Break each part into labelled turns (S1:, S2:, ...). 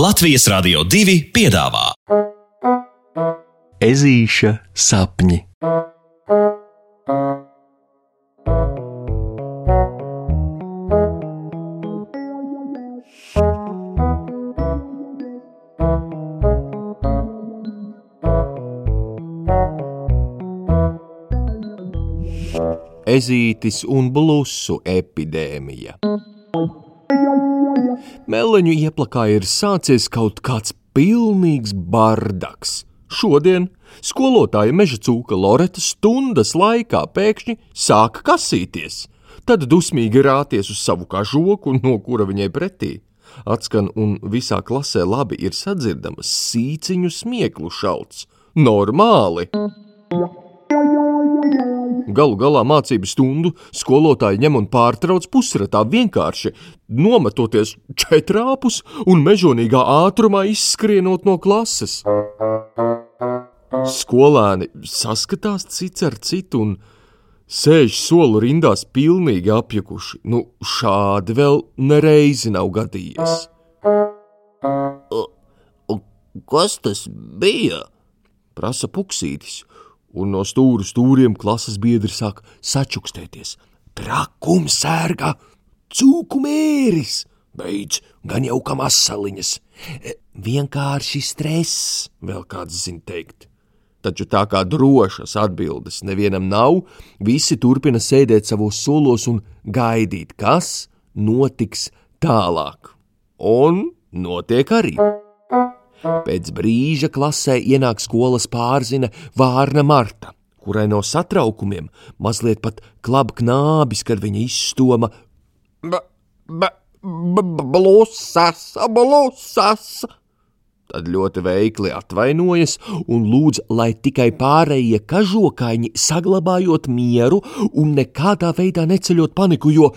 S1: Latvijas Rādio 2 piedāvā
S2: Ezīša sapņi. Ezītis un blusu epidēmija. Meleņu ieplakā ir sācies kaut kāds pilnīgs bardaks. Šodien skolotāja meža cūka Loreta stundas laikā pēkšņi sāka kasīties, tad dusmīgi rāties uz savu kažoku, no kura viņai pretī. Atskan un visā klasē labi ir sadzirdamas sīciņu smieklu šauts. Normāli! Galu galā mācību stundu skolotāji ņem un pārtrauc pusratā vienkārši nometoties četrāpus un mežonīgā ātrumā izskrienot no klases. Skolēni saskatās cits ar citu un sēž soli rindās pilnīgi apjukuši. Nu, šādi vēl nereizi nav gadījies.
S3: Kas tas bija?
S2: Prasa puksītis, un no stūra stūriem klases biedri sāk sačukstēties. Trakums sērga, cūku mēris! Beidz, gan jau kā masaliņas. E, vienkārši stress, vēl kāds zina teikt. Taču tā kā drošas atbildes nevienam nav, visi turpina sēdēt savos solos un gaidīt, kas notiks tālāk. Un notiek arī. Pēc brīža klasē ienāk skolas pārzina Vārna Marta, kurai no satraukumiem mazliet pat klab knābis, kad viņa izstoma
S3: Ba, ba, ba, blusas, blusas!
S2: Tad ļoti veikli atvainojas un lūdz, lai tikai pārējie kažokaiņi saglabājot mieru un nekādā veidā neceļot paniku, jo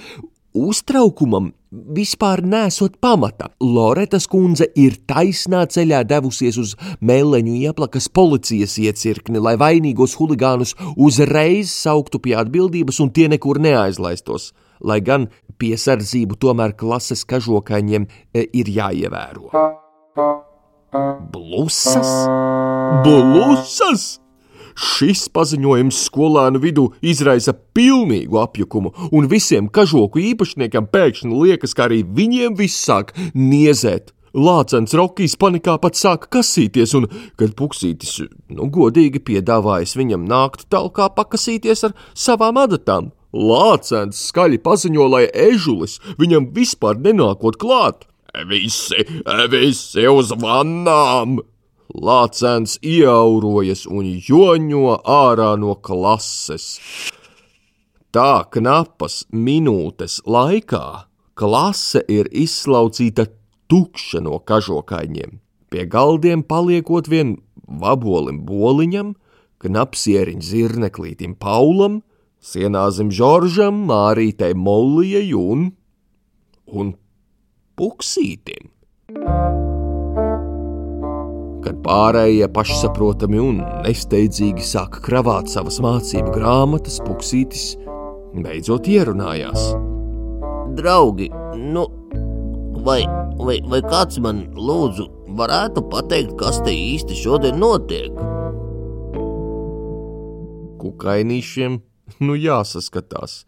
S2: uztraukumam vispār nesot pamata. Loretas kundze ir taisnā ceļā devusies uz mēleņu ieplakas policijas iecirkni, lai vainīgos huligānus uzreiz sauktu pie atbildības un tie nekur neaizlaistos, lai gan piesardzību tomēr klases kažokaiņiem e, ir jāievēro. Blusas? Blusas! Šis paziņojums skolēnu vidū izraisa pilnīgu apjukumu, un visiem kažoku īpašniekiem pēkšņi liekas, ka arī viņiem viss sāk niezēt. Lācens Rokijs panikā pat sāka kasīties, un, kad puksītis, nu, godīgi piedāvājis viņam nākt talkā pakasīties ar savām adatām, Lācens skaļi paziņo, lai ežulis viņam vispār nenākot klāt.
S3: Visi, visi uz vannām!
S2: Lācens iaurojas un joņo ārā no klases. Tā knapas minūtes laikā klase ir izslaucīta tukša no kažokaiņiem. Pie galdiem paliekot vien vabolim boliņam, knapsieriņ zirneklītim Paulam, sienāzim Žoržam, Mārītei Mollijai un, un puksītim. Kad pārējie pašsaprotami un nesteidzīgi sāka kravāt savas mācību grāmatas, puksītis beidzot ierunājās.
S3: Draugi, nu, vai, vai, vai kāds man lūdzu varētu pateikt, kas te īsti šodien notiek?
S2: Kukainīšiem nu jāsaskatās.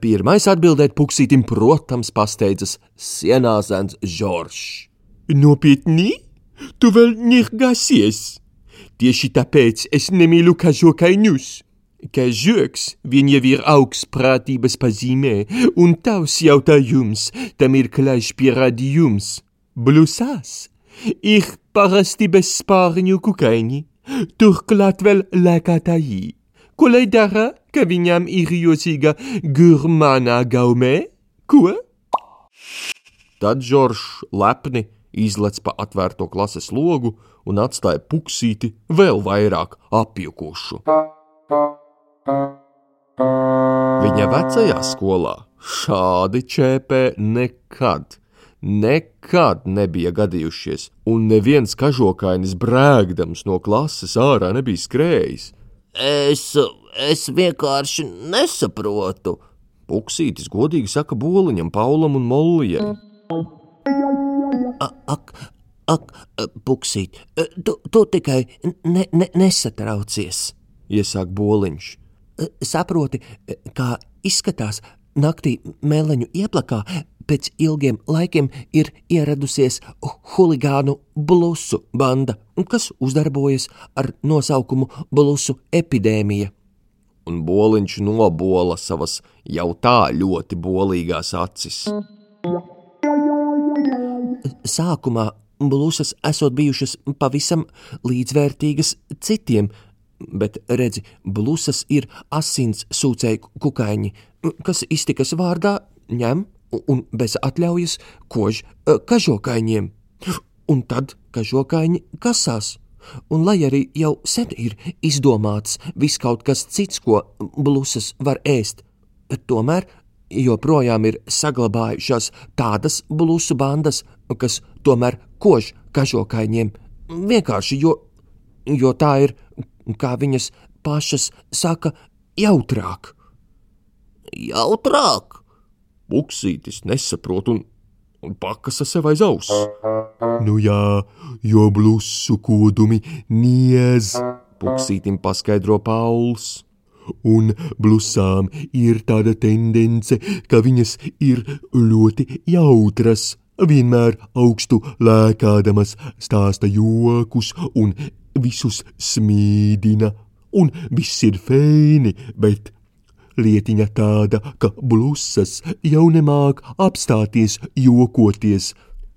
S2: Pirmais atbildēt puksītim, protams, pasteidzas sienāzēns Žoržs. Nopietni? Tu vēl negasies! Tieši tāpēc es nemīlu kažokaiņus. Kažoks vien jau ir augstprātības pazīmē, un tavs jautājums tam ir klāš pierādījums. Blusās ir parasti bezspārņu kukaiņi, turklāt vēl lēkātāji. Ko lai dara, ka viņam ir jocīga gurmānā gaumē? Ko? Tad Žoržs lepni izlec pa atvērto klases logu un atstāja puksīti vēl vairāk apjukušu. Viņa vecajā skolā šādi čēpē nekad, nekad nebija gadījušies, un neviens kažokainis brēgdams no klases ārā nebija skrējis.
S3: Es, es vienkārši nesaprotu.
S2: Puksītis godīgi saka boliņam, Paulam un Mollijai.
S3: Ak,
S2: Ak, puksīt, tu, tu tikai ne, ne, nesatraucies,
S1: iesāk boliņš.
S2: Saproti, kā izskatās naktī meleņu ieplakā, pēc ilgiem laikiem ir ieradusies huligānu blusu banda, kas uzdarbojas ar nosaukumu Blusu epidēmija.
S1: Un boliņš nobola savas jau tā ļoti bolīgās acis.
S2: Sākumā blusas esot bijušas pavisam līdzvērtīgas citiem, bet redzi, blusas ir asins sūcēju kukaiņi, kas iztikas vārdā ņem un bez atļaujas kož e, kažokaiņiem. Un tad kažokaiņi kasās. Un lai arī jau sen ir izdomāts viss kaut kas cits, ko blusas var ēst, tomēr joprojām ir saglabājušās tādas blusu bandas, kas tomēr kož kažokaiņiem. Vienkārši jo, jo tā ir, kā viņas pašas saka, jautrāk.
S1: Jautrāk! Buksītis nesaprot un, un pakasa sev aiz auss.
S4: Nu jā, jo blusu kodumi niez,
S1: Buksītim paskaidro Pauls.
S4: Un blusām ir tāda tendence, ka viņas ir ļoti jautras, vienmēr augstu lēkādamas stāsta jokus un visus smīdina, un viss ir fēni, bet Lietiņa tāda, ka blusas jau nemāk apstāties jokoties.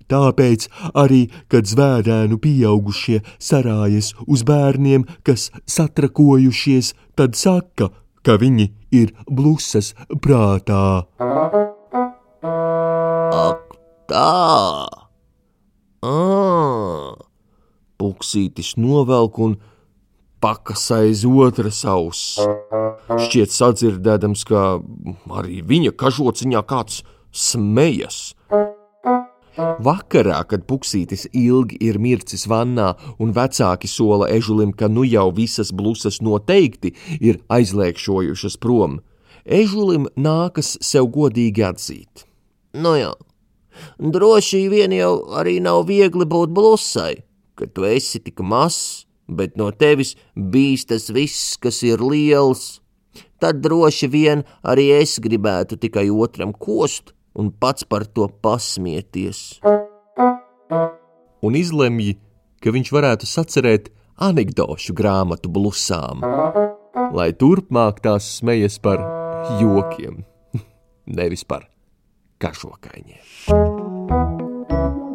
S4: Tāpēc arī, kad zvērēnu pieaugušie sarājas uz bērniem, kas satrakojušies, tad saka, ka viņi ir blusas prātā.
S2: Ak, tā! Ah!
S1: Puksītis novelk un pakasaiz otras auss. Šķiet sadzirdēdams, ka arī viņa kažociņā kāds smejas. Vakarā, kad puksītis ilgi ir mircis vannā un vecāki sola ežulim, ka nu jau visas blusas noteikti ir aizliekšojušas prom, ežulim nākas sev godīgi atzīt.
S2: Nu jā, droši vien jau arī nav viegli būt blusai, kad tu esi tik mazs bet no tevis bīstas viss, kas ir liels. Tad droši vien arī es gribētu tikai otram kost un pats par to pasmieties.
S1: Un izlemj, ka viņš varētu sacerēt anekdošu grāmatu blusām, lai turpmāk tās smejas par jokiem, nevis par kažokaiņiem.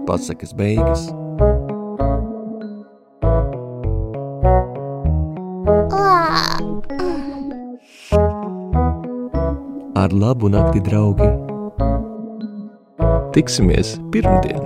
S1: Pasakas beigas. Ar labu nakti, draugi! Tiksimies pirmdien!